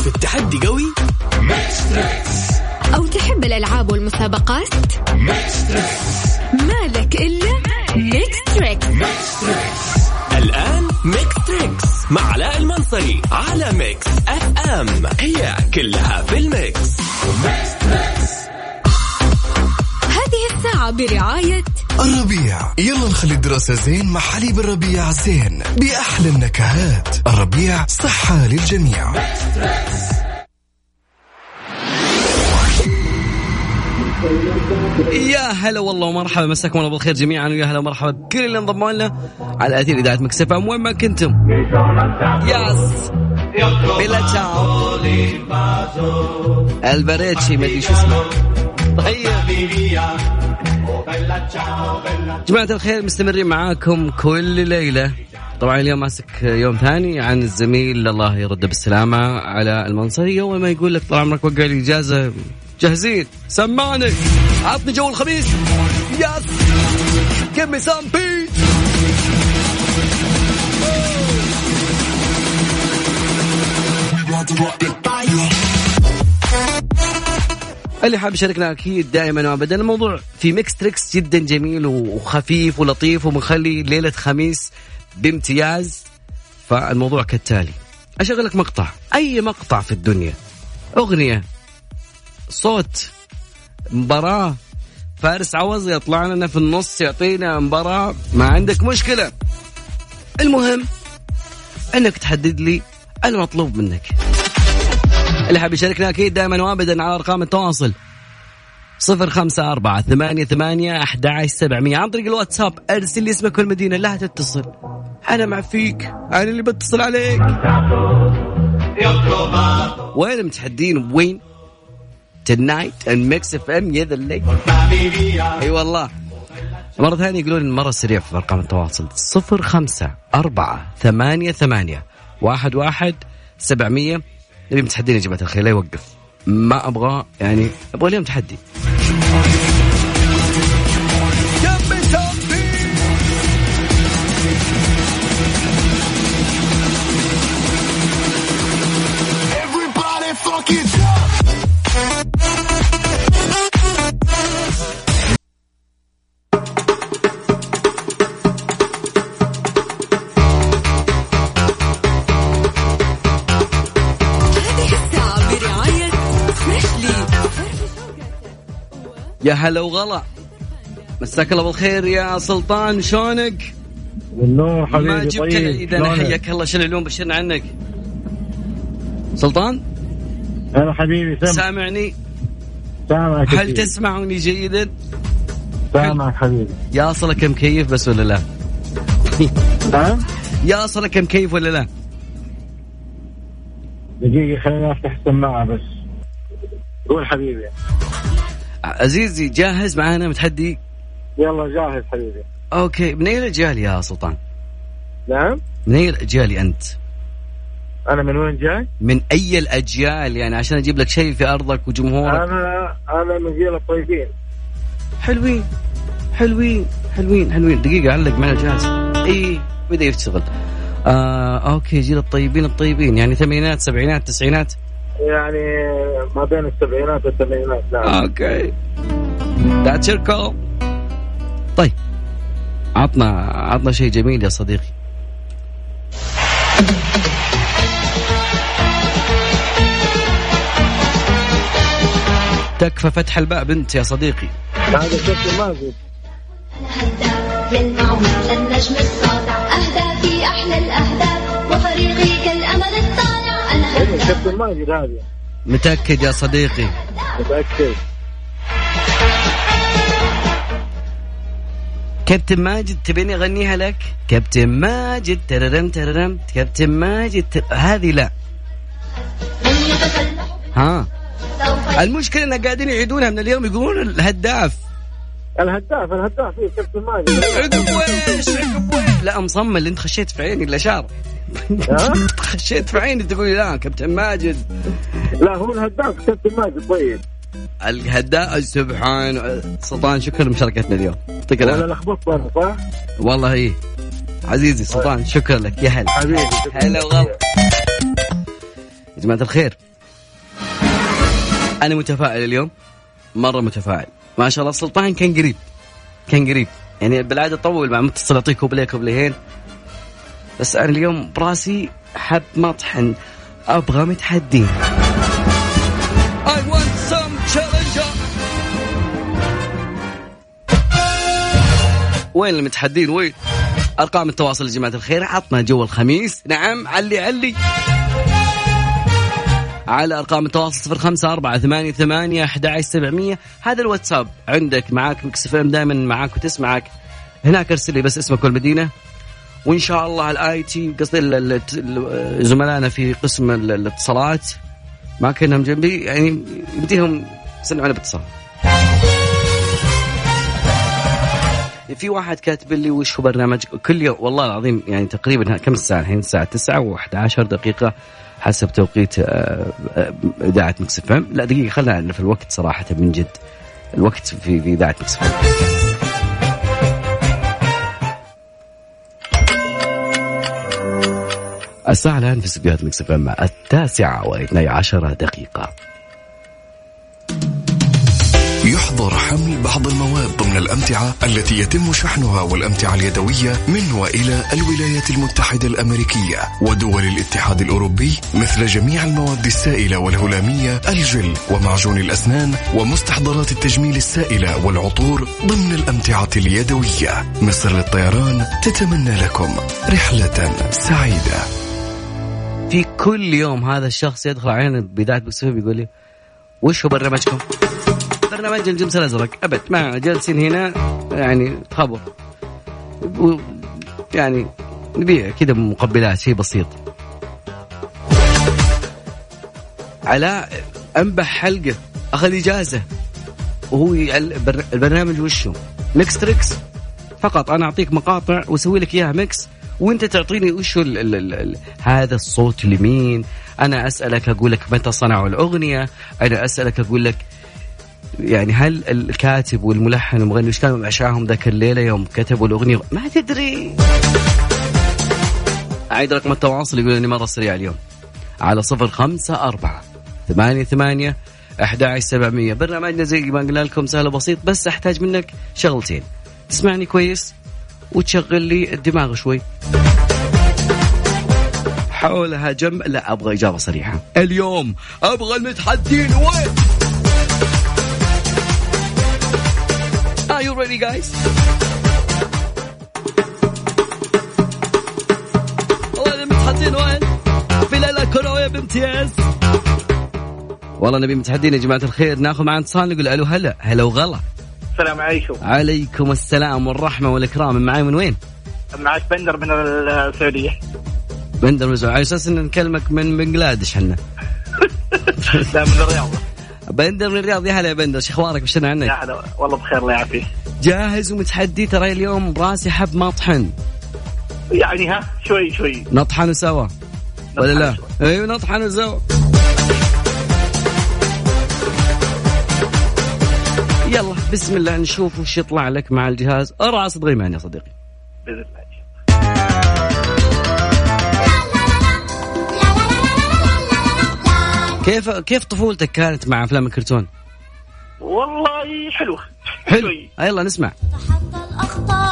في التحدي قوي. أو تحب الألعاب والمسابقات؟ مالك إلا ميكس تريكس الآن ميكس تريكس مع علاء المنصري على ميكس اف ام هي كلها في الميكس. هذه الساعة برعاية الربيع. يلا نخلي الدراسة زين مع حليب الربيع زين بأحلى النكهات. الربيع صحة للجميع. يا هلا والله ومرحبا مساكم الله بالخير جميعا ويا هلا ومرحبا بكل اللي انضموا لنا على أثير إذاعة مكسفه وين ما كنتم. ياس بلا تشاو البريتشي ما أدري شو اسمه. طيب جماعة الخير مستمرين معاكم كل ليلة. طبعا اليوم ماسك يوم ثاني عن الزميل الله يرده بالسلامة على المنصرية أول ما يقول لك طال عمرك وقع لي إجازة جاهزين؟ سمعني. عطني جو الخميس. يس. Give me some beat اللي حاب يشاركنا أكيد دائما وابدا. الموضوع في ميكس تريكس جدا جميل وخفيف ولطيف ومخلي ليلة خميس بامتياز فالموضوع كالتالي. أشغل لك مقطع. أي مقطع في الدنيا؟ أغنية صوت مباراة فارس عوض يطلع لنا في النص يعطينا مباراة. ما عندك مشكلة. المهم إنك تحدد لي المطلوب منك. اللي حاب يشاركنا أكيد دائما وابدا على أرقام التواصل. صفر خمسة أربعة ثمانية ثمانية أحد سبعمية. عن طريق الواتساب أرسل لي اسمك والمدينة لا تتصل. أنا مع فيك أنا اللي بتصل عليك. وين المتحدين وين؟ تنايت and ميكس اف ام يا ذا أي والله. مرة ثانية يقولون مرة سريع في أرقام التواصل. صفر خمسة أربعة ثمانية ثمانية واحد واحد سبعمية. نبي متحدين يا جماعة الخير لا يوقف. ما أبغى يعني أبغى اليوم تحدي. يا هلا وغلا. مساك الله بالخير يا سلطان شلونك؟ والنور حبيبي ما جبت طيب إذا أنا؟ حياك الله شنو اليوم؟ بشرنا عنك. سلطان؟ هلا حبيبي سم سامعني؟ سامعك هل. تسمعني جيدا؟ سامعك حبيبي. يا أصلك مكيف بس ولا لا؟ نعم يا أصلك مكيف ولا لا؟ دقيقة خليني أفتح السماعة بس. قول حبيبي. عزيزي جاهز معانا؟ متحدي؟ يلا جاهز حبيبي. Okay. من اي الأجيال يا سلطان؟ نعم؟ من اي الأجيال أنت؟ أنا من وين جاي؟ من أي الأجيال يعني؟ عشان أجيب لك شيء في أرضك وجمهورك. أنا أنا من جيل الطيبين. حلوين حلوين حلوين حلوين. دقيقة علق معنا الجهاز إي بدأ يشتغل آه okay جيل الطيبين الطيبين. يعني ثمانينات سبعينات تسعينات. يعني ما بين السبعينات والثمانينات نعم okay. That's your call طيب. عطنا عطنا شيء جميل يا صديقي. تكفى فتح الباب بنت يا صديقي. هذا كابتن ماجد يلمع مثل النجم الساطع أهدافي أحلى الأهداف وفريقي كابتن ماجد هذه متأكد يا صديقي؟ متأكد. كابتن ماجد تبيني اغنيها لك؟ كابتن ماجد تررم تررم. كابتن ماجد تر... هذه لا. ها. المشكلة إن قاعدين يعيدونها من اليوم يقولون الهداف. الهداف الهداف إيه كابتن ماجد. عقب ويش؟ عقب ويش؟ لا مصمل انت خشيت في عيني الاشاره؟ خشيت في عيني تقول لا كابتن ماجد. لا هو الهداف كابتن ماجد طيب. الهداف سبحان سلطان شكرا لمشاركتنا اليوم. يعطيك ولا العافية. لخبطت أنا صح؟ والله إيه. عزيزي سلطان شكرا لك يا هلا. حبيبي هلا وغلا. يا جماعة الخير. أنا متفائل اليوم؟ مرة متفائل. ما شاء الله سلطان كان قريب كان قريب يعني بالعادة طول مع متصل اعطيه كوبليه كوبليهين بس أنا اليوم براسي حب مطحن. أبغى متحدين وين المتحدين؟ وين؟ أرقام التواصل يا جماعة الخير عطنا جو الخميس. نعم علي علي. على أرقام التواصل صفر خمسة أربعة ثمانية ثمانية أحد سبعمية. هذا الواتساب. عندك معاك Mix FM دائما معاك وتسمعك. هناك ارسل لي بس اسمك والمدينة. وإن شاء الله ال IT قصدي زملائنا في قسم ال- الاتصالات. ما كأنهم جنبي يعني يمديهم يسمعونا باتصال. في واحد كاتب لي وش هو برنامج؟ كل يوم والله العظيم يعني تقريبا كم الساعة الحين الساعة 9 و11 دقيقة. حسب توقيت آه، آه، إذاعة Mix F لا دقيقة خلينا نعرف الوقت صراحة من جد. الوقت في في إذاعة Mix F الساعة الآن في استديوهات Mix FM التاسعة وإثني عشر دقيقة. يحظر حمل بعض المواد ضمن الأمتعة التي يتم شحنها والأمتعة اليدوية من وإلى الولايات المتحدة الأمريكية ودول الاتحاد الأوروبي مثل جميع المواد السائلة والهلامية الجل ومعجون الأسنان ومستحضرات التجميل السائلة والعطور ضمن الأمتعة اليدوية مصر للطيران تتمنى لكم رحلة سعيدة في كل يوم هذا الشخص يدخل علينا بداية بكسوف يقول لي وش هو برنامجكم؟ برنامج الجمس الازرق أبد. ما جالسين هنا يعني تخبر يعني نبيع كذا مقبلات شيء بسيط. علاء أنبح حلقة أخذ إجازة. وهو البرنامج وشه Mix Trix. فقط أنا أعطيك مقاطع وأسوي لك إياها mix. وأنت تعطيني وش هذا الصوت لمين؟ أنا أسألك أقول لك متى صنعوا الأغنية. أنا أسألك أقول لك يعني هل الكاتب والملحن والمغني وش كانوا عشاهم ذاك الليلة يوم كتبوا الأغنية؟ ما تدري. أعيد رقم التواصل يقول إني مرة سريع اليوم. على صفر خمسة أربعة ثمانية ثمانية أحد سبعمية. برنامجنا زي ما قلنا لكم سهل وبسيط بس أحتاج منك شغلتين. تسمعني كويس وتشغل لي الدماغ شوي. حولها جنب لا أبغى إجابة صريحة. اليوم أبغى المتحدين وين؟ Are you ready guys? والله المتحدين وين؟ في ليلة كروية بامتياز. والله نبي متحدين يا جماعة الخير. ناخذ معنا اتصال نقول ألو هلا. هلا وغلا. السلام عليكم. عليكم السلام والرحمة والإكرام. من معي من وين؟ معك بندر من السعودية. بندر مزوع على أساس إن نكلمك من بنجلاديش حنا لا من الرياض. بندر من الرياض. يا هلا يا بندر شو أخبارك؟ وش يا عنك؟ هلا والله بخير الله يعافيك. جاهز ومتحدي ترى اليوم براسي حب مطحن يعني ها شوي شوي. نطحن سوا. ولا لا؟ أيوه نطحن سوا. يلا بسم الله نشوف وش يطلع لك مع الجهاز. راس غيمان يا صديقي. بإذن الله. كيف كيف طفولتك كانت مع أفلام الكرتون؟ والله حلوة. حلو. شوي. يلا نسمع. تتحدى الأخطار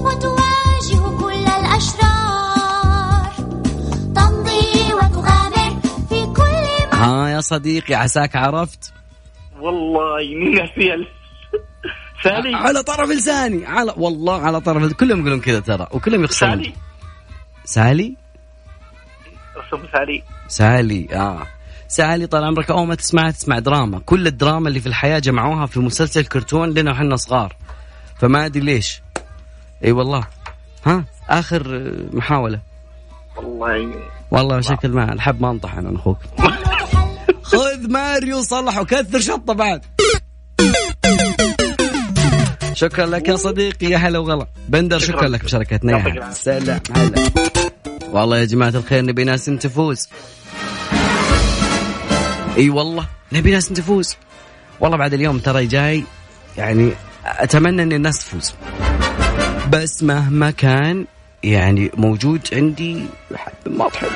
وتواجه كل الأشرار. تمضي وتغامر في كل ما ها يا صديقي عساك عرفت؟ والله من ناسي سالي. على طرف لساني. على والله على طرف كلهم يقولون كذا ترى وكلهم يخسرون. سالي. سالي؟ رسم سالي. سالي آه. سالي طال عمرك أول ما تسمعها تسمع دراما. كل الدراما اللي في الحياة جمعوها في مسلسل كرتون لنا وحنا صغار. فما أدري ليش. إي والله. ها؟ آخر محاولة. والله. والله شكل ما الحب ما انطح أنا أخوك خذ ماريو صلح وكثر شطه بعد. شكرا لك يا صديقي يا هلا وغلا. بندر شكرا شكراً. لك بشاركتنا يا. سلام هلا. والله يا جماعة الخير نبي ناس تفوز. إي والله نبي ناس تفوز. والله بعد اليوم ترى جاي يعني أتمنى إن الناس تفوز. بس مهما كان يعني موجود عندي حب ما بحب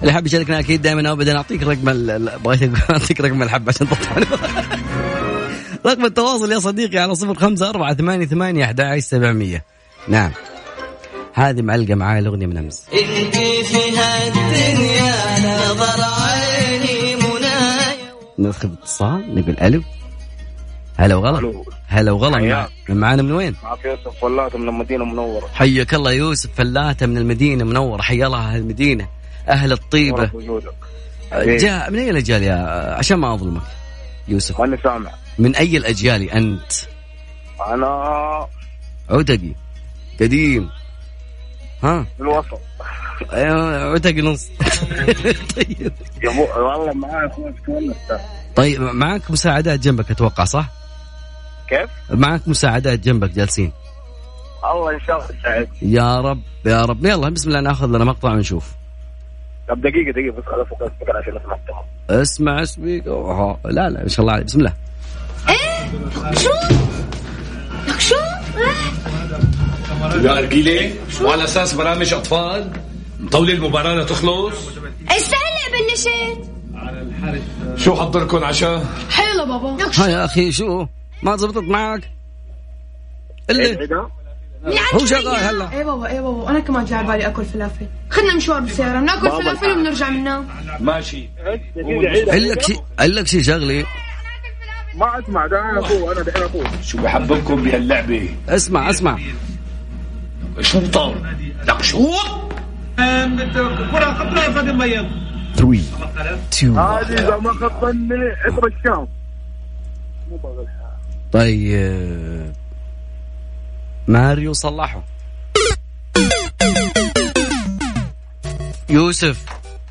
اللي حاب يشاركنا أكيد دائما ابدا اعطيك رقم بغيت أعطيك رقم الحب عشان تطلع. رقم التواصل يا صديقي على صفر خمسة أربعة ثمانية ثمانية أحد سبعمية. نعم. هذه معلقة معاي الأغنية من أمس. ندخل اتصال نقول ألو. هلا وغلا. هلا وغلا. معانا من وين؟ معك يوسف فلات من المدينة المنورة. حياك الله يوسف فلاتة من المدينة منور حيا الله أهل المدينة. أهل الطيبة. ورب وجودك. حبيبي. جاء من أي الأجيال يا عشان ما أظلمك يوسف؟ ماني سامع. من أي الأجيال أنت؟ أنا عتقي قديم. ها؟ في الوسط أيوة، عتقي نص. طيب يا ابو والله تونس طيب معك مساعدات جنبك أتوقع صح؟ كيف؟ معك مساعدات جنبك جالسين. الله إن شاء الله يا رب يا رب. يلا بسم الله ناخذ لنا مقطع ونشوف. طب دقيقة دقيقة بس خلاص عشان اسمع اسمع. اسميك أوه. لا لا ما شاء الله عليك. بسم الله. شو لك شو يا أرجيلة وعلى أساس برامج أطفال مطولة المباراة لتخلص. استهلا بلشت شو حضركم عشاء؟ حلو بابا. لك ها يا أخي شو؟ ما زبطت معك؟ اللي ده؟ هو شغال هلا. إيه بابا إيه بابا. أنا كمان جاي على بالي أكل فلافل. خدنا مشوار بالسيارة بناكل بابا فلافل. وبنرجع بننام ماشي. قال لك شيء قال لك شيء شغلي ما أسمع ده أنا أبوه أنا دحين أبوه. شو بحببكم بهاللعبة؟ اسمع اسمع. شنطة لك شو؟ 3 2 هذه إذا ما خطني عطر الشام. طيب ماريو صلحه. يوسف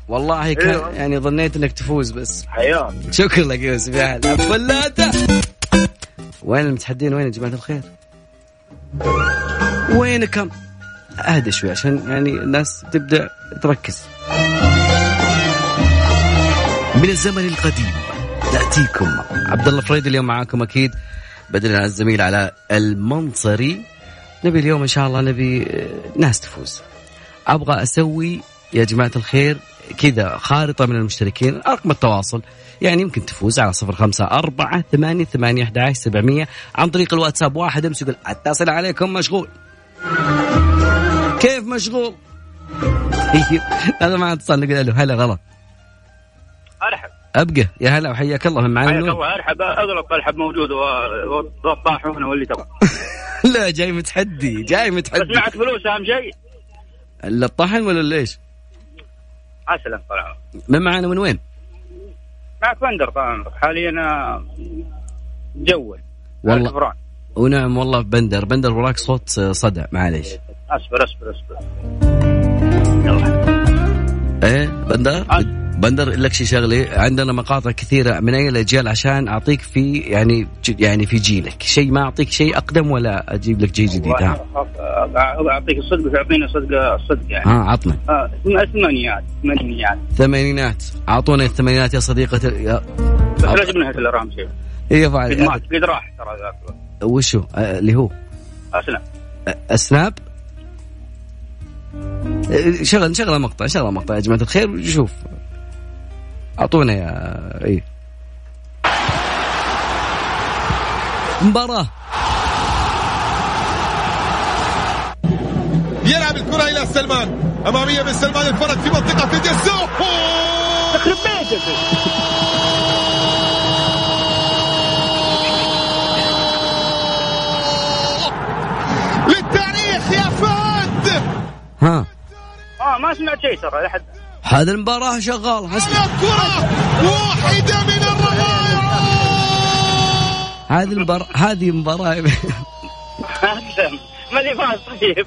والله كان أيوة. يعني ظنيت إنك تفوز بس. حياك. شكرا لك يوسف. يا هلا. فلاته. وين المتحدين؟ وين يا جماعة الخير؟ وينكم؟ أهدى شوي عشان يعني الناس تبدأ تركز. من الزمن القديم نأتيكم عبد الله فريد اليوم معاكم أكيد بدلا عن الزميل علاء المنصري نبي اليوم إن شاء الله نبي آه، ناس تفوز. أبغى أسوي يا جماعة الخير كذا خارطة من المشتركين ارقم التواصل يعني يمكن تفوز على صفر خمسة أربعة ثمانية ثمانية أحد عشر سبعمية عن طريق الواتساب. واحد امس يقول اتصل عليكم مشغول. كيف مشغول؟ هذا ما اتصال نقول له هلا غلط. أرحب. أبقى. يا هلا وحياك الله من معنا حياك؟ الله أرحب. أغلق ارحب موجود وطاحون واللي تبغى. لا جاي متحدي جاي بس متحدي معك فلوس أهم شيء. الطحن ولا ليش؟ عسلا طال من معنا من وين؟ بندر طال عمرك حاليا جول والله. الكفران. ونعم والله بندر بندر وراك صوت صدى معليش أصبر أصبر أصبر يلا إيه بندر عاد. بندر لك شيء شغلة عندنا مقاطع كثيرة من أي الأجيال عشان أعطيك في يعني يعني في جيلك. شيء ما أعطيك شيء أقدم ولا أجيب لك شيء جديد؟ ها. أعطيك الصدق تعطيني صدق الصدق يعني. ها عطنا. آه، ثمانينيات ثمانينيات ثمانينات. أعطونا الثمانينات يا صديقة يا بس لا جبنا هيك الارام شيء قد فعلا قد راح ترى. وشو؟ آه، اللي هو؟ آه، السناب آه، شغل شغل مقطع شغل مقطع يا جماعة الخير وشوف. أعطونا يا إيه. مباراة. يلعب الكرة إلى سلمان. أمامية من سلمان الفرد في منطقة الجزاء يخرب بيتك للتاريخ يا فهد! ها. آه ما سمعت شيء ترى لحد هذه المباراة شغال حسب الكرة واحدة من الروائع هذه المباراة هذه مباراة. اسلم ماني فاز؟ طيب.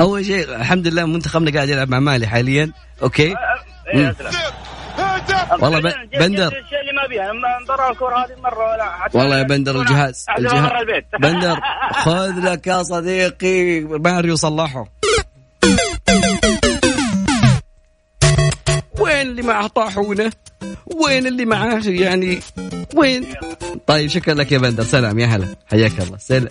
أول شيء الحمد لله منتخبنا قاعد يلعب مع مالي حاليا. أوكي؟ إيه أسلم. هدف والله بندر. اللي ما بيها. الكرة هذه مرة ولا والله يا بندر الجهاز الجهاز. بندر خذ لك يا صديقي. ماريو صلحه. وين اللي معه طاحونه؟ وين اللي معاه يعني وين؟ طيب شكرا لك يا بندر. سلام يا هلا. حياك الله. سلام.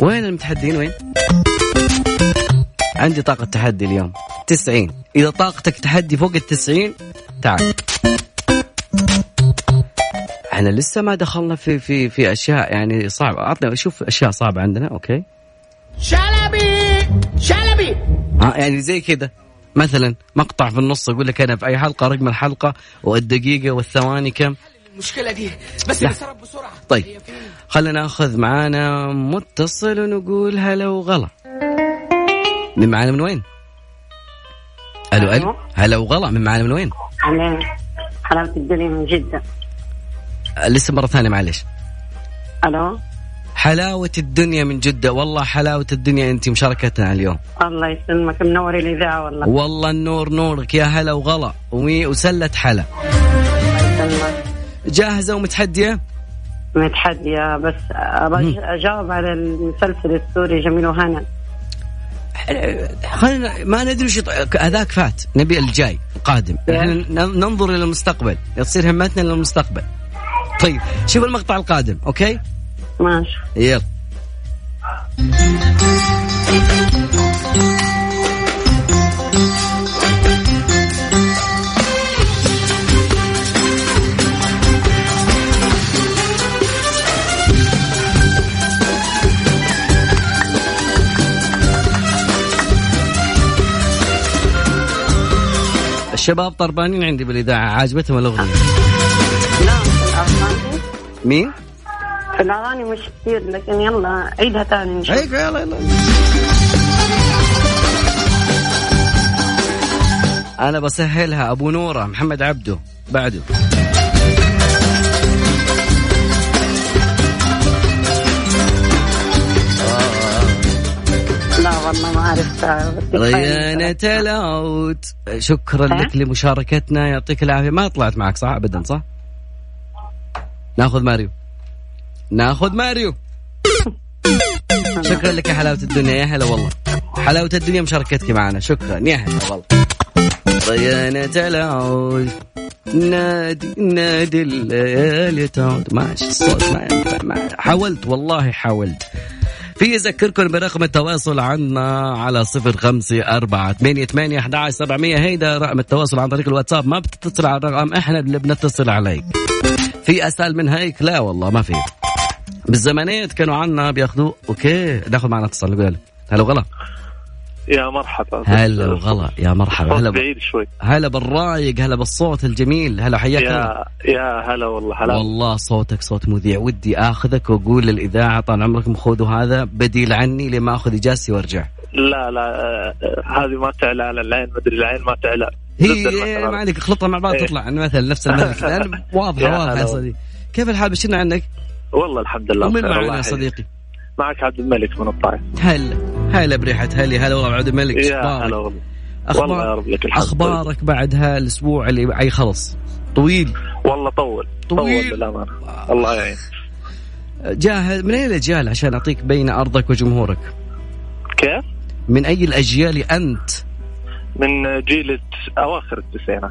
وين المتحدين؟ وين؟ عندي طاقة تحدي اليوم. 90 إذا طاقتك تحدي فوق التسعين تعال. إحنا لسه ما دخلنا في في في أشياء يعني صعبة. عطنا شوف أشياء صعبة عندنا أوكي؟ شلبي! شلبي! يعني زي كذا مثلا مقطع في النص أقول لك أنا في أي حلقة رقم الحلقة والدقيقة والثواني كم. المشكلة دي. بس لا. نتصرف بسرعة. طيب. خلينا نأخذ معانا متصل ونقول هلا وغلا. من معانا من وين؟ ألو ألو. هلا وغلا. من معانا من وين؟ على حلاوة الدنيا من جدة. آه، لسه مرة ثانية معلش. ألو. حلاوة الدنيا من جدة. والله حلاوة الدنيا أنت مشاركتنا اليوم. الله يسلمك. منور الإذاعة والله. والله النور نورك. يا هلا وغلا. وسلة حلا. جاهزة ومتحدية؟ متحدية بس أبغى أجاوب على المسلسل السوري جميل وهنا. خلينا ما ندري وش هذاك فات. نبي الجاي القادم ننظر إلى المستقبل. تصير همتنا للمستقبل طيب شوف المقطع القادم أوكي؟ ماشي. يلا. الشباب طربانين عندي بالإذاعة عاجبتهم الأغنية. الأغاني مين؟ في الأغاني مش كثير لكن يلا عيدها ثاني نشوف عيد يلا يلا. أنا بسهلها أبو نورة محمد عبده بعده. لا والله ما عرفتها بس ريانة العود شكرا ها؟ لك لمشاركتنا يعطيك العافية. ما طلعت معك صح؟ ابدا صح؟ ناخذ ماريو. ناخذ ماريو. شكرا لك يا حلاوة الدنيا يا هلا والله. حلاوة الدنيا مشاركتك معنا. شكرا يا هلا والله. ريانة العود نادي نادي الليالي تعود. ماشي الصوت ما حاولت والله حاولت. في يذكركم برقم التواصل عنا على صفر خمسة أربعة ثمانية ثمانية أحد عشر سبعمية. هيدا رقم التواصل عن طريق الواتساب. ما بتتصل على الرقم إحنا اللي بنتصل عليك. في أسهل من هيك؟ لا والله ما في. بالزمانات كانوا عنا بياخذوا أوكي ناخذ معنا اتصال نقول له. هلا وغلا. يا مرحبا. هلا وغلا يا مرحبا. هلا. بعيد شوي. هلا بالرايق هلا بالصوت الجميل. هلا حياك يا يا هلا والله هلا. والله صوتك صوت مذيع. ودي آخذك وأقول للإذاعة طال عمركم خذوا هذا بديل عني لما آخذ إجازتي وأرجع. لا لا آه، هذه ما تعلى على العين مدري العين ما تعلى. هي ما عليك اخلطها مع بعض إيه. تطلع. مثل نفس الملك. واضحة واضحة يا صديقي. كيف الحال؟ بشرنا عنك؟ والله الحمد لله ومن معنا يا. صديقي؟ معك عبد الملك من الطائف. هلا هلا بريحة هلي هلا والله عبد الملك يا أخبارك؟ هلا والله. والله يا رب لك الحمد. أخبارك بعد هالاسبوع اللي اي خلص؟ طويل. والله طول طويل. طول للامانه الله يعين. جاهز من اي الأجيال؟ عشان أعطيك بين أرضك وجمهورك. كيف؟ من أي الأجيال أنت؟ من جيل. أواخر التسعينات.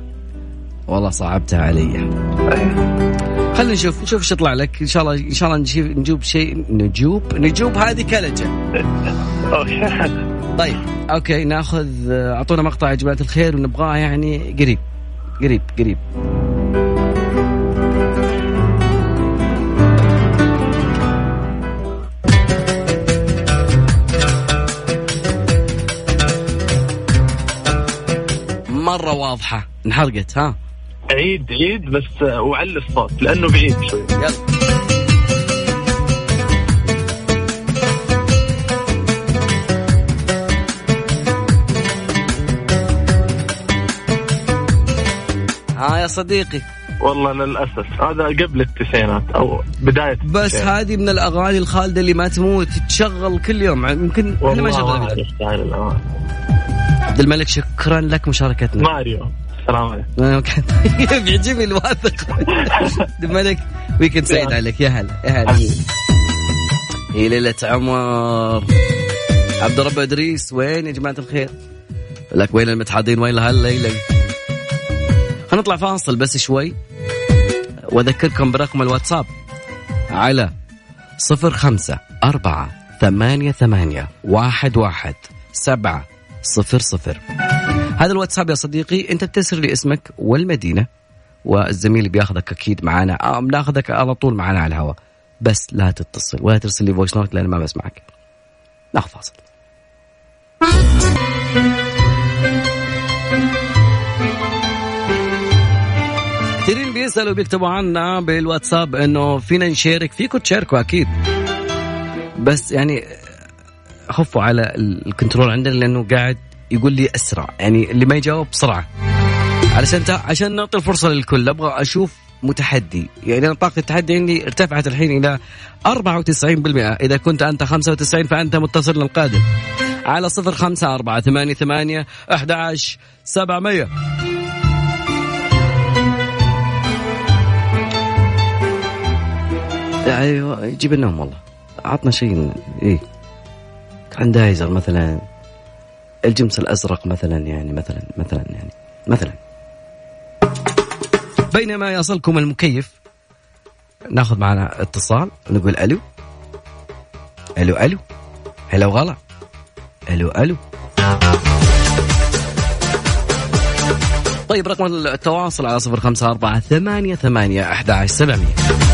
والله صعبتها علي. إيه. خلينا نشوف نشوف إيش يطلع لك. إن شاء الله إن شاء الله نجيب نجوب شيء نجوب نجوب هذه كلجه okay. طيب okay ناخذ أعطونا مقطع يا جماعة الخير ونبغاه يعني قريب قريب قريب. مرة واضحة انحرقت ها؟ عيد عيد بس آه، وعلي الصوت لأنه بعيد شوي. يلا. ها يا صديقي. والله للأسف هذا قبل التسعينات أو بداية بس. هذه من الأغاني الخالدة اللي ما تموت تشغل كل يوم. يمكن إحنا ما شغلنا عبد الملك شكرا لك مشاركتنا. ماريو. السلام عليكم. بيعجبني الواثق. الملك ويكند سعيد عليك. يا هلا يا هلا. هي ليلة عمر. عبد الرب إدريس وين يا جماعة الخير؟ لك وين المتحضين وين هالليلة؟ هنطلع فاصل بس شوي. وأذكركم برقم الواتساب على صفر خمسة أربعة ثمانية ثمانية واحد واحد سبعة صفر صفر. هذا الواتساب يا صديقي. انت بترسل لي اسمك والمدينة والزميل بياخذك أكيد معنا آه بناخذك على طول معنا على الهواء بس لا تتصل ولا ترسل لي voice note لأن ما بسمعك. ناخذ فاصل. كثيرين بيسألوا بيكتبوا عنا بالواتساب إنه فينا نشارك. فيكم تشاركوا أكيد. بس يعني خفوا على الكنترول عندنا لأنه قاعد يقول لي أسرع يعني اللي ما يجاوب بسرعة. علشان. عشان نعطي الفرصة للكل أبغى أشوف متحدي. يعني أنا طاقة التحدي عندي ارتفعت الحين إلى 94% إذا كنت أنت 95 فأنت متصل للقادم. على صفر خمسة أربعة ثمانية ثمانية أحد عشر سبعمية. أيوه يجيب النوم والله. عطنا شيء إيه. كراندايزر مثلا. الجمس الأزرق مثلا يعني مثلا مثلا يعني مثلا. بينما يصلكم المكيف ناخذ معنا اتصال نقول ألو. ألو ألو. هلا وغلا. ألو ألو. طيب رقم التواصل على صفر خمسة أربعة ثمانية ثمانية أحد عشر سبعمية.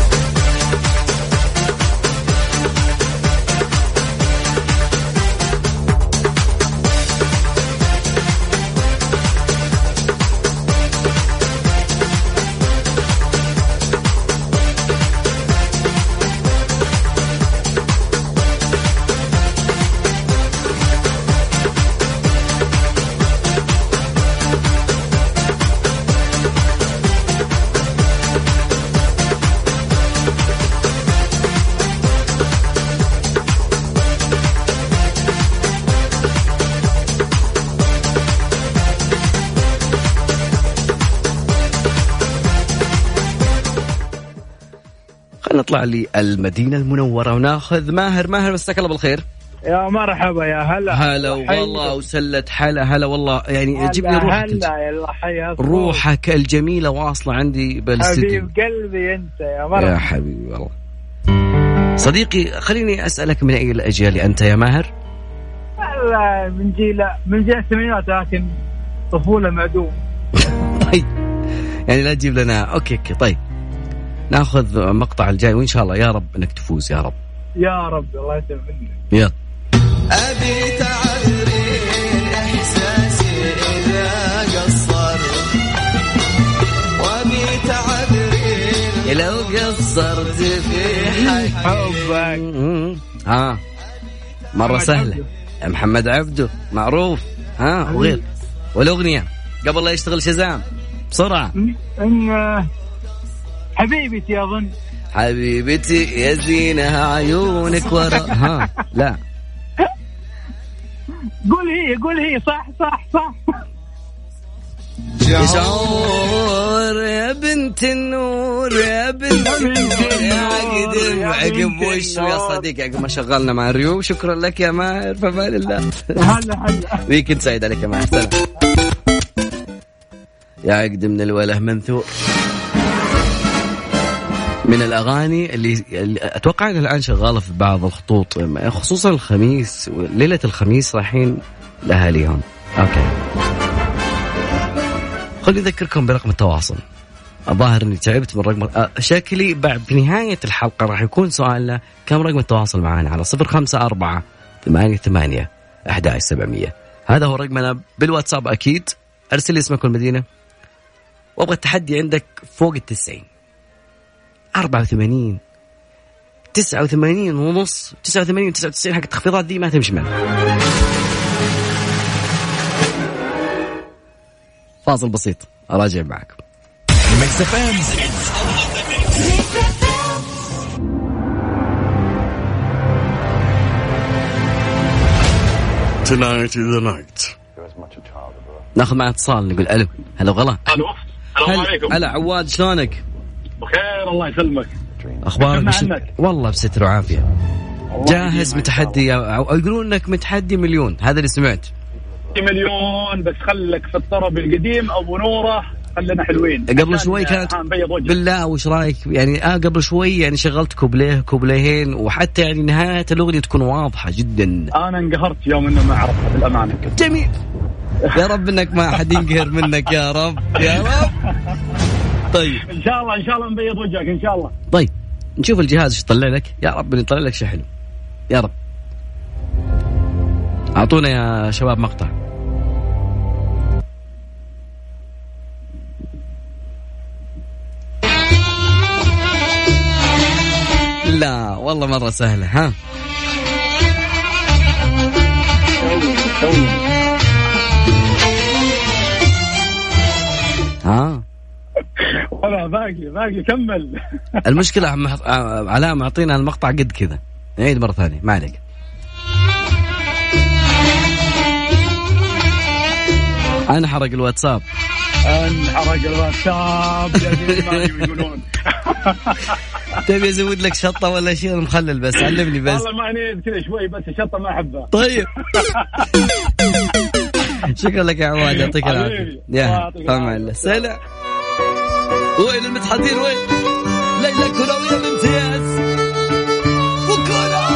نطلع للمدينة المنورة وناخذ ماهر. ماهر مساك الله بالخير. يا مرحبا يا هلا. هلا والله وسلة حلا هلا والله. يعني جيب لي هلا روحك. هلا يا حيا روحك الجميلة واصلة عندي بالاستديو حبيب قلبي أنت يا يا مرحبا حبيبي والله. صديقي خليني أسألك من أي الأجيال أنت يا ماهر؟ هلا من جيل من جيل الثمانينات لكن طفولة معدوم طيب. يعني لا تجيب لنا. okay okay طيب. ناخذ مقطع الجاي وإن شاء الله يا رب إنك تفوز يا رب. يا رب الله يسلمك يلا. أبي تعذرين قصر. وأبي تعذرين لو قصرت في حبك. ها مرة محمد سهلة. عبده. محمد عبده معروف. ها. وغير. والأغنية قبل لا يشتغل شزام. بسرعة. حبيبتي اظن حبيبتي يا زينة عيونك ورا. ها لا. قول هي قول هي. صح صح صح. شعور يا بنت النور يا بنت النور يا عقد عقب وش يا صديقي؟ عقب ما شغلنا مع الريو شكرا لك يا ماهر فمان الله. هلا هلا. ويكند سعيد عليك يا ماهر. سلام. يا عقد من الوله منثور من الأغاني اللي, اللي أتوقع إنها الآن شغالة في بعض الخطوط خصوصا الخميس ليلة الخميس رايحين لاهاليهم أوكي. خليني أذكركم برقم التواصل. الظاهر إني تعبت من رقم أه، شكلي بعد في نهاية الحلقة راح يكون سؤالنا كم رقم التواصل معنا على صفر خمسة أربعة ثمانية ثمانية أحد سبعمية. هذا هو رقمنا بالواتساب أكيد. أرسل لي اسمك والمدينة. وأبغى التحدي عندك فوق التسعين. أربعة وثمانين تسعة وثمانين ونص تسعة وثمانين وتسعة وتسعين حق التخفيضات دي ما تمشي معنا فاصل بسيط معكم اف ام Tonight is the night. ناخذ معنا اتصال نقول ألو. هلا وغلا ألو. السلام عليكم. هلا عواد شلونك؟ بخير الله يسلمك. أخبارك. عنك. والله بستر وعافية. جاهز متحدي أو يقولون إنك متحدي مليون هذا اللي سمعت. مليون بس خلك في الطرب القديم أبو نوره خلينا حلوين. قبل شوي آه، كانت وجهك بالله وش رأيك؟ يعني آه قبل شوي يعني شغلت كوبليه كوبليهين وحتى يعني نهاية الأغنية تكون واضحة جدا. أنا انقهرت يوم إنه ما عرفتها بالأمانة. جميل. يا رب إنك ما حد ينقهر منك يا رب. يا رب. طيب. إن شاء الله إن شاء الله نبيض وجهك إن شاء الله. طيب نشوف الجهاز إيش يطلع لك. يا رب إنه يطلع لك شيء حلو. يا رب. أعطونا يا شباب مقطع. لا والله مرة سهلة ها. ها. ولا باقي باقي كمل. المشكلة علاء معطينا المقطع قد كذا. نعيد مرة ثانية. ما عليك. أنحرق الواتساب. أنحرق الواتساب يا ما يقولون. تبي أزود لك شطة ولا شيء؟ مخلل بس علمني بس. والله معني كذا شوي بس الشطة ما أحبها. طيب. شكرا لك يا عواد يعطيك العافية. حبيبي. يا. الله سلام. وين المتحدين وين؟ ليلى كروية الامتياز وكولا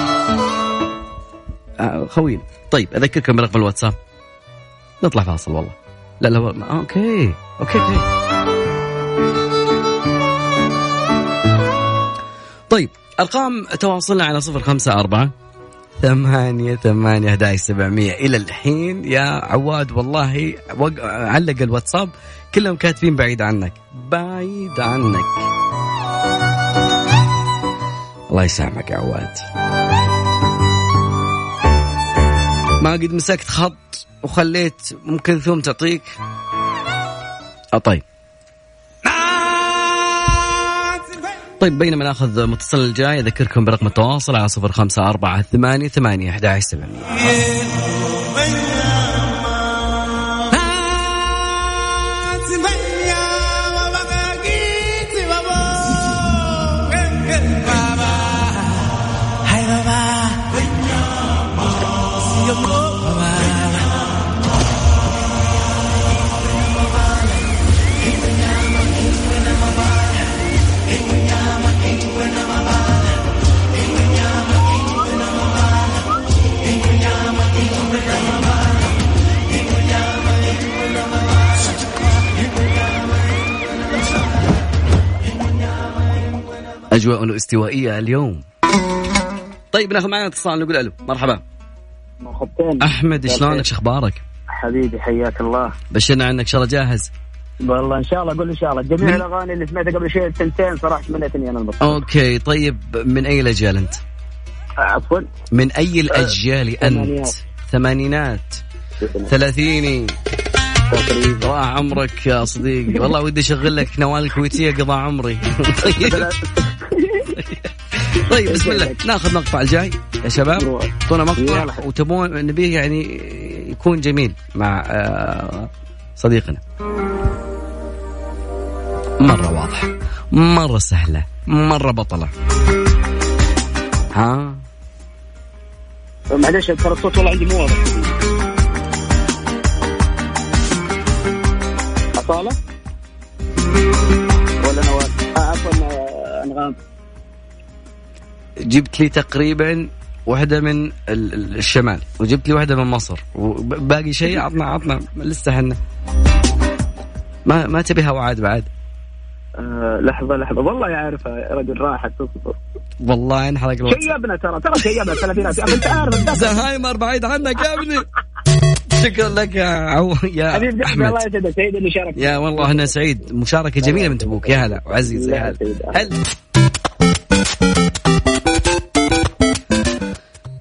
آه خوينا طيب أذكركم برقم الواتساب. نطلع فاصل والله. لا لا والله. آه، أوكي. okay okay. طيب أرقام تواصلنا على صفر خمسة أربعة ثمانية ثمانية أحد سبعمية. إلى الحين يا عواد والله. علق الواتساب كلهم كاتبين بعيد عنك بعيد عنك. الله يسامحك يا عواد. ما قد مسكت خط وخليت ممكن ثم تعطيك. طيب طيب بينما ناخذ متصل الجاي أذكركم برقم التواصل على صفر خمسة أربعة ثمانية ثمانية أحد سبعمية. أجواء استوائية اليوم. طيب ناخذ معنا اتصال نقول ألو. مرحبا. مرحبتين. أحمد شلونك؟ شو أخبارك؟ حبيبي حياك الله. بشرنا عنك إن شاء الله جاهز. والله إن شاء الله قول إن شاء الله. جميع الأغاني اللي سمعتها قبل شوي سنتين صراحة تمنيتني أنا البطل أوكي طيب من أي الأجيال أنت؟ عفوا. من أي الأجيال أنت؟ ثمانينات. ثمانينات. ثلاثيني. ضاع عمرك يا صديقي. والله ودي أشغل لك نوال الكويتية قضى عمري. طيب. طيب بسم الله. ناخذ مقطع الجاي يا شباب. اعطونا مقطع وتبون نبيه يعني يكون جميل مع آه، صديقنا. مرة واضحة. مرة سهلة. مرة بطلة. ها؟ معلش ترى الصوت والله عندي مو واضح. أصالة ولا نوال آه عفوا آه، أنغام جبت لي تقريبا واحدة من ال- ال- الشمال وجبت لي واحدة من مصر وباقي شيء عطنا عطنا لسه حنا ما ما تبي هوعات بعد؟ آه لحظة لحظة. والله يعرفها يا رجل راحت تصبر والله انحرق الوقت. شيبنا ترى ترى شيبنا الثلاثينات أنت عارف. زهايمر بعيد عنك يا ابني. شكرا لك يا عو يا حبيب قلبي أحمد. الله يسعدك. سعيد اللي شارك يا والله أنا سعيد. مشاركة جميلة من أبوك يا هلا. وعزيز يا هلا. هلا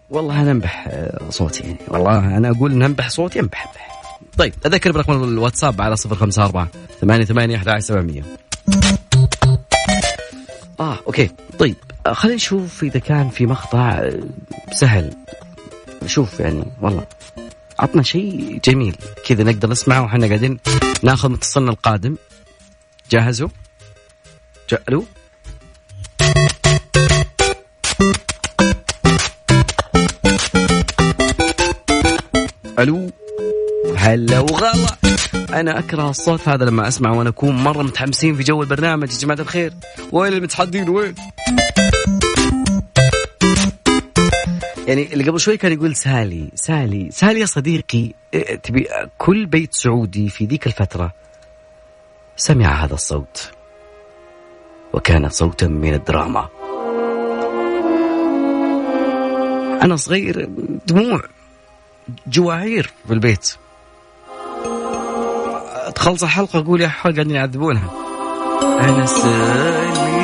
والله أنا انبح آه، صوتي يعني. والله أنا أقول ننبح صوتي انبح انبح طيب أذكر برقم الواتساب على صفر خمسة أربعة ثمانية ثمانية أحد سبعمية. آه أوكي. طيب آه، خلينا نشوف إذا كان في مقطع آه، سهل. شوف يعني والله. عطنا شيء جميل. كذا نقدر نسمعه وحنا قاعدين ناخذ متصلنا القادم. جاهزوا؟ جا- ألو ألو. هلا وغلا. أنا أكره الصوت هذا لما أسمع وأنا أكون مرة متحمسين في جو البرنامج يا جماعة الخير. وين المتحدين؟ وين؟ يعني اللي قبل شوي كان يقول سالي سالي سالي يا صديقي إيه، تبي كل بيت سعودي في ذيك الفترة سمع هذا الصوت. وكان صوتا من الدراما. أنا صغير دموع جواهير في البيت. تخلص الحلقة أقول يا حول قاعدين يعذبونها أنا سالي سالي.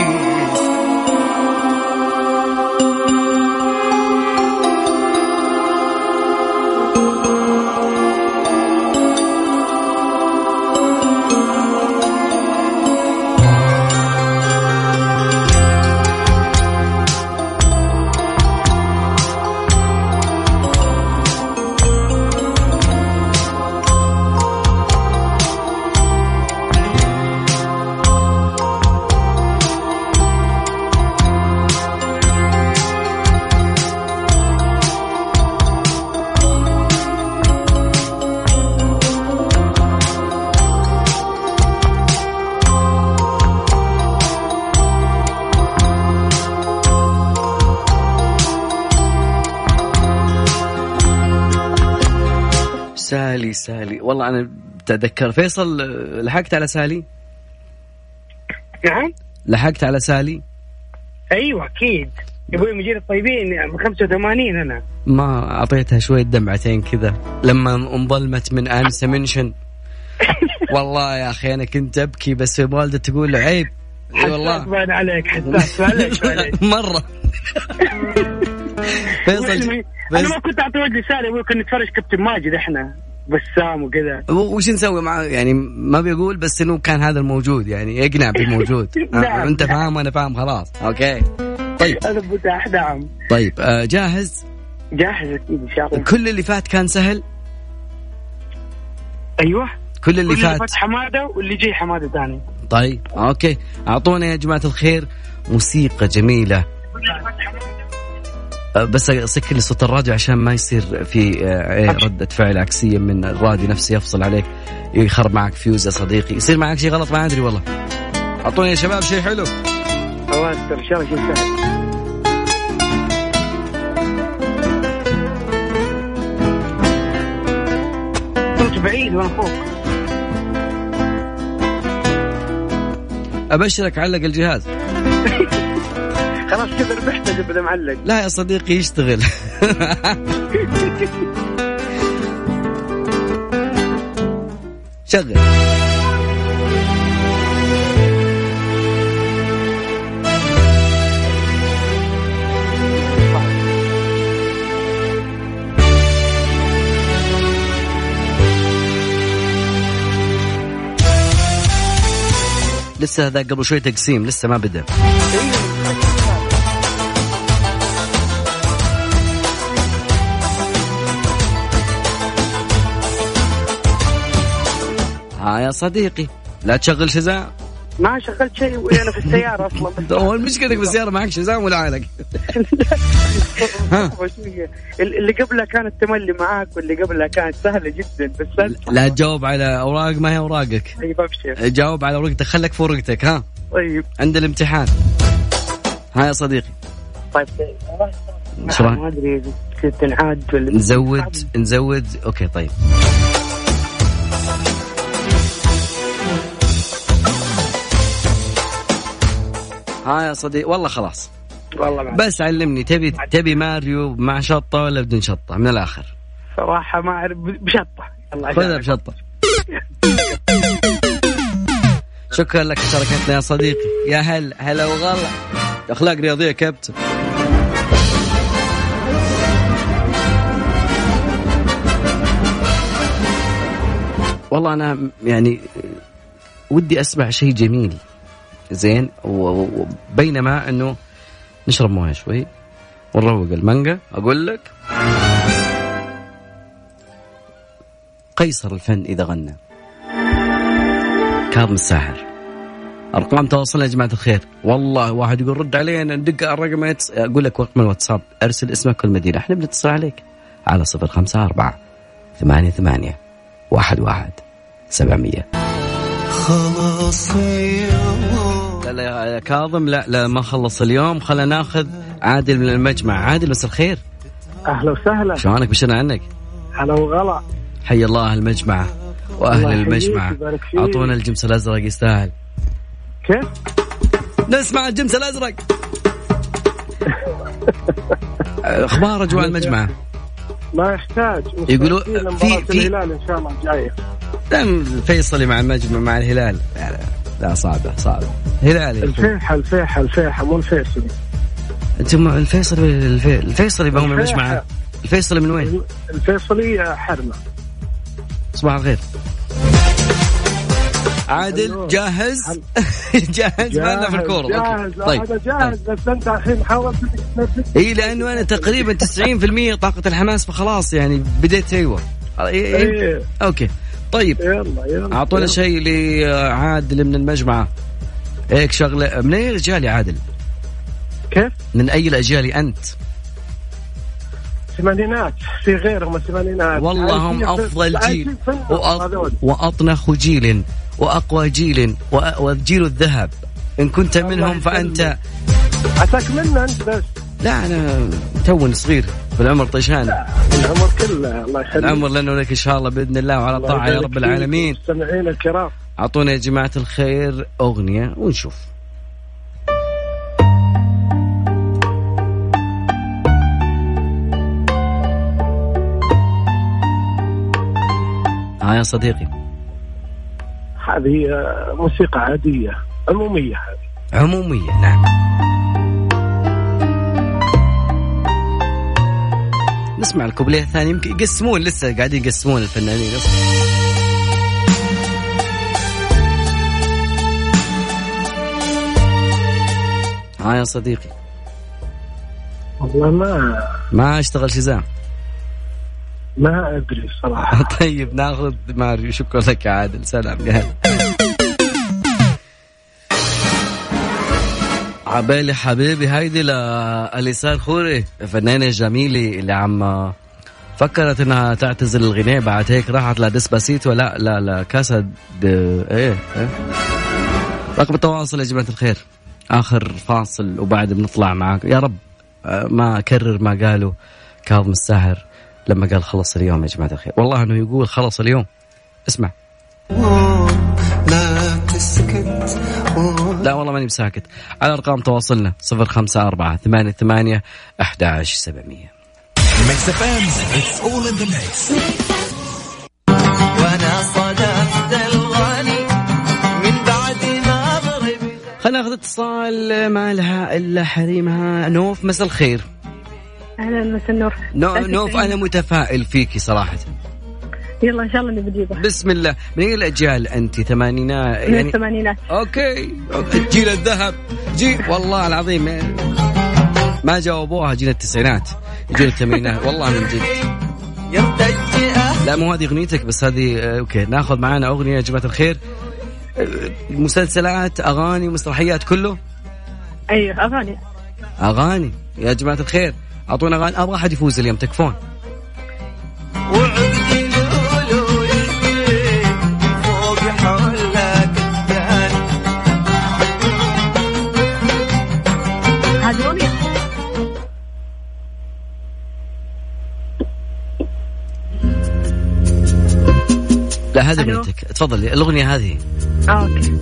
والله أنا بتذكر فيصل لحقت على سالي؟ نعم. لحقت على سالي؟ أيوه أكيد. يا أبوي مجير الطيبين من 85 أنا. ما أعطيتها شوية دمعتين كذا. لما انظلمت من انسى منشن والله يا أخي أنا كنت أبكي بس والدة تقول عيب. إي والله. باين عليك حساس معليش مرة. فيصل أنا ما كنت أعطي وجهي سالي أبوي كنا نتفرج كابتن ماجد إحنا. بسام وكذا. وش نسوي معاه يعني ما بيقول بس إنه كان هذا الموجود يعني يقنع بالموجود. آه نعم. أنت فاهم وأنا فاهم خلاص. okay. طيب. أنا متاح نعم طيب آه جاهز؟ جاهز أكيد إن شاء الله. كل اللي فات كان سهل؟ أيوه. كل اللي كل فات. فات حمادة واللي جاي حمادة ثاني. طيب okay. أعطونا يا جماعة الخير موسيقى جميلة. أه، بس أسكر لي صوت الراديو عشان ما يصير في أه، ردة فعل عكسية من الراديو نفسه يفصل عليك يخرب معك فيوز يا صديقي. يصير معك شيء غلط ما أدري والله. أعطوني يا شباب شيء حلو. الله يستر إن شاء الله شيء سهل. كنت بعيد وأنا فوق. أبشرك علق الجهاز. خلاص كذا ربحت بدل معلق. لا يا صديقي يشتغل. شغل. لسه هذا قبل شوي تقسيم لسه ما بدأ. ها يا صديقي. لا تشغل شزام. ما شغلت شيء وأنا في السيارة أصلا. هو المشكلة في السيارة معك شزام ولا عالق اللي قبلها كانت تملي معاك واللي قبلها كانت سهلة جدا بس لا تجاوب على أوراق ما هي أوراقك. طيب أبشر. جاوب على ورقتك خلك في ورقتك ها؟ طيب. عند الامتحان. ها يا صديقي. طيب. إيش؟ ما أدري تنعاد ولا نزود نزود. أوكي طيب. ها يا صديقي والله خلاص. والله معك. بس علمني تبي تبي ماريو مع شطة ولا بدون شطة؟ من الآخر. صراحة ما أعرف بشطة. الله خذها. بشطة. شكرا لك شاركتنا يا صديقي. يا هلا هلا وغلا. أخلاق رياضية كابتن. والله أنا يعني ودي أسمع شيء جميل. زين وبينما إنه نشرب موية شوي ونروق المانجا. أقول لك قيصر الفن إذا غنى. كاظم الساحر. أرقام تواصلنا يا جماعة الخير. والله واحد يقول رد علينا ندق على الرقم أقول لك رقم الواتساب أرسل اسمك والمدينه إحنا بنتصل عليك. على صفر خمسة أربعة ثمانية ثمانية واحد واحد 700 خلاص اليوم لا لا يا كاظم لا لا ما خلص اليوم. خلينا ناخذ عادل من المجمع. عادل مساء الخير. أهلا وسهلا. شلونك؟ بشرنا عنك؟ هلا وغلا. حي الله المجمعة وأهل المجمعة. أعطونا الجمس الأزرق يستاهل. كيف؟ نسمع الجمس الأزرق. أخبار أجواء المجمعة ما يحتاج. يقولوا في- في- الهلال إن شاء الله الجاية. دام الفيصلي مع المجمع مع الهلال. لا لا, صعبة صعبة هلال يا أخوي. الفيحة الفيحة. الفيحة مو الفيصلي. أنتم الفيصلي الفي... الفيصلي بهم الفيحة. المجمعة الفيصلي من وين؟ الفيصلي حرمة. صباح الخير. عادل جاهز؟ جاهز؟ ما عندنا في الكورة. okay. جاهز طيب. هذا جاهز بس أنت الحين حاولت إي لأنه أنا تقريبا 90% طاقة الحماس فخلاص يعني بديت أيوه. إيه. أوكي. طيب يلا يلا أعطونا. شيء لعادل من المجمعة هيك شغلة من أي الأجيال يا عادل؟ كيف؟ من أي الأجيال أنت؟ ثمانينات في غيرهم الثمانينات والله هم عايشين في- أفضل جيل وأط... واطنخ جيل وأقوى جيل وأ- وجيل الذهب إن كنت منهم فأنت. عساك منا أنت بس لا أنا توني صغير في العمر طيشان. العمر كله الله يخليك. العمر لأنه لك إن شاء الله بإذن الله وعلى الله طاعة يا رب العالمين. المستمعين الكرام. أعطونا يا جماعة الخير أغنية ونشوف. ها يا صديقي. هذه آه، موسيقى عادية عمومية هذه. عمومية نعم. نسمع الكوبليه الثاني يمكن يقسمون لسه قاعدين يقسمون الفنانين. ها يا صديقي. والله ما ما اشتغل شزام؟ ما أدري صراحة طيب ناخذ ماريو شكرا لك يا عادل سلام يا هلا. عبالي حبيبي هيدي لأليسان خوري. الفنانة الجميلة اللي عم فكرت إنها تعتزل الغناء بعد هيك راحت لديسباسيتو لا لا لا كاسا د... إيه إيه. رقم التواصل يا جماعة الخير. آخر فاصل وبعد بنطلع معاك يا رب آه، ما اكرر ما قالوا كاظم الساهر لما قال خلص اليوم يا جماعة الخير. والله إنه يقول خلص اليوم. اسمع. لا والله ماني بساكت على أرقام تواصلنا 054 88 11700 Mix FM it's all in the mix وأنا صدفت الغالي من بعد ما ضرب خلينا ناخذ اتصال ما لها إلا حريمها. نوف مساء الخير. أهلا مساء النور. نوف. أنا متفائل فيكي صراحة. يلا إن شاء الله بجيبه. بسم الله. من اي الأجيال أنت؟ ثمانينات من يعني الثمانينات. okay. Okay. جيل الذهب. جي والله العظيم ما جاوبوها جيل التسعينات. جيل الثمانينات. والله من جد. لا مو هذه أغنيتك بس هذه آه، okay. ناخذ معانا أغنية يا جماعة الخير. آه، مسلسلات أغاني مسرحيات كله؟ أيوه أغاني. أغاني. يا جماعة الخير. أعطونا أغاني. أبغى أحد يفوز اليوم تكفون. لا هذه. اغنيتك تفضلي الأغنية هذه. أوكي.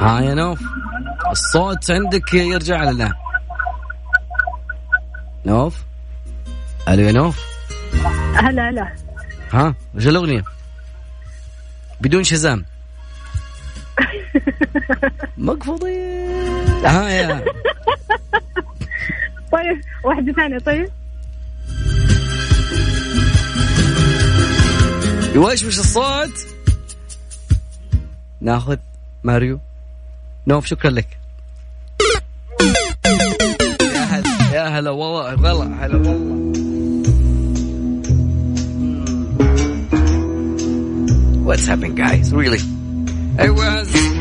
ها يا نوف الصوت عندك يرجع لنا نوف؟ ألو يا نوف؟ هلا هلا. ها وش الأغنية؟ بدون شزام. مقفوضين. ها يا. طيب واحدة ثانية طيب. يوشوش الصوت؟ ناخذ ماريو. نوف شكرا لك. يا هلا يا هلا والله والله هلا والله. What's happening guys? Really? It was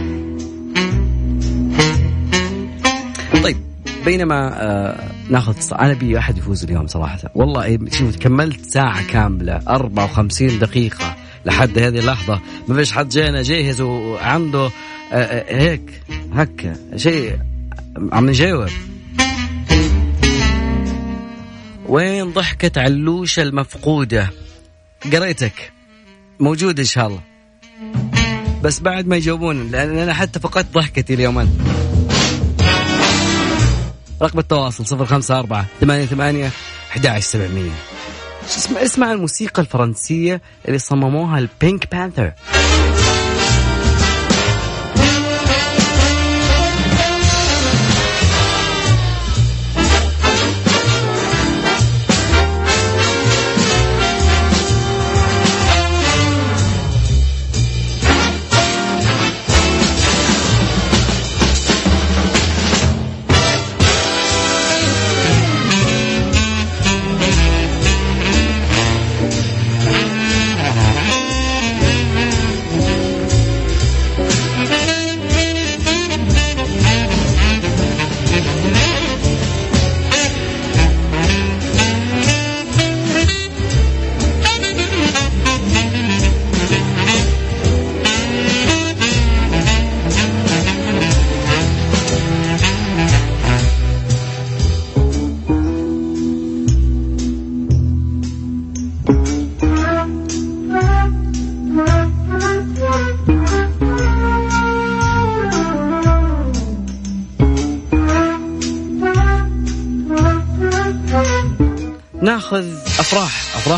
بينما آه ناخذ أنا ابي أحد يفوز اليوم صراحة. والله إيه، شوف كملت ساعة كاملة 54 دقيقة لحد هذه اللحظة. ما فيش حد جانا جاهز وعنده آه آه هيك هكا شيء عم نجاوب. وين ضحكة علوشة المفقودة؟ قريتك. موجود إن شاء الله. بس بعد ما يجاوبون لأن أنا حتى فقدت ضحكتي اليوم. أنا. رقم التواصل صفر خمسة أربعة ثمانية ثمانية أحد سبعمية. اسمع اسمع الموسيقى الفرنسية اللي صمموها البينك بانثر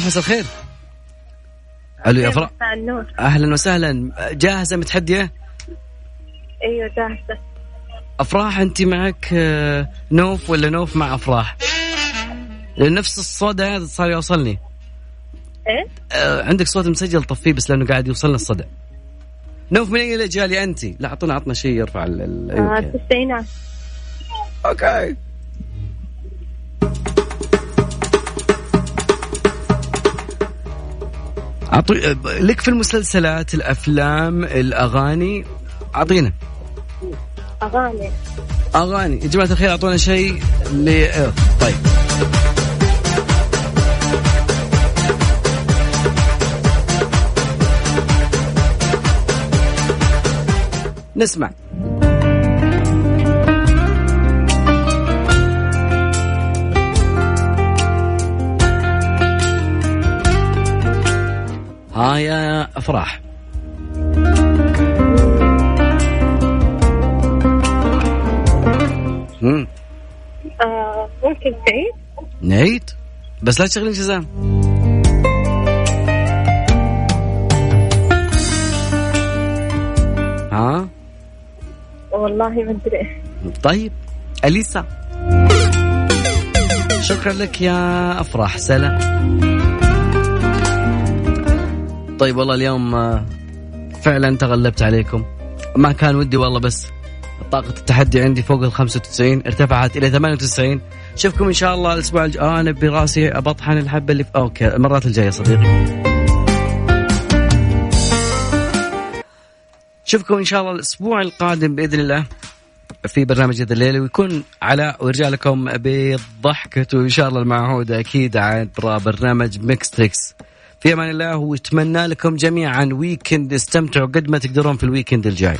مساء الخير. ألو يا النور. أهلا وسهلا. جاهزة متحدية؟ أيوه جاهزة. أفراح أنت معك آه، نوف ولا نوف مع أفراح؟ نفس الصوت هذا صار يوصلني. إيه؟ آه، عندك صوت مسجل طفيه بس لأنه قاعد يوصلنا الصدى. نوف من اي الاجيال أنت؟ لا أعطونا عطنا شيء يرفع ال ال- آه، أيوة. التسعينات أوكي. أعطي لك في المسلسلات الأفلام الأغاني؟ أعطينا. أغاني. أغاني. يا جماعة الخير أعطونا شيء ل آه، طيب. نسمع. ها يا أفراح. مم. آه ممكن تعيد نعيد؟ بس لا تشغلين شزام ها؟ والله ما أدري. طيب أليسا. شكرا لك يا أفراح سلام. طيب والله اليوم آه، فعلا تغلبت عليكم. ما كان ودي والله بس طاقة التحدي عندي فوق ال 95 ارتفعت إلى 98 شوفكم إن شاء الله الأسبوع الجاي آه أنا براسي بطحن الحبة اللي في أوكي المرات الجاية صديقي. شوفكم إن شاء الله الأسبوع القادم بإذن الله في برنامج هذا الليل ويكون علاء ويرجع لكم بضحكته إن شاء الله المعهودة أكيد عبر برنامج Mix Trix في أمان الله واتمنى لكم جميعا weekend استمتعوا قد ما تقدرون في ال weekend الجاي.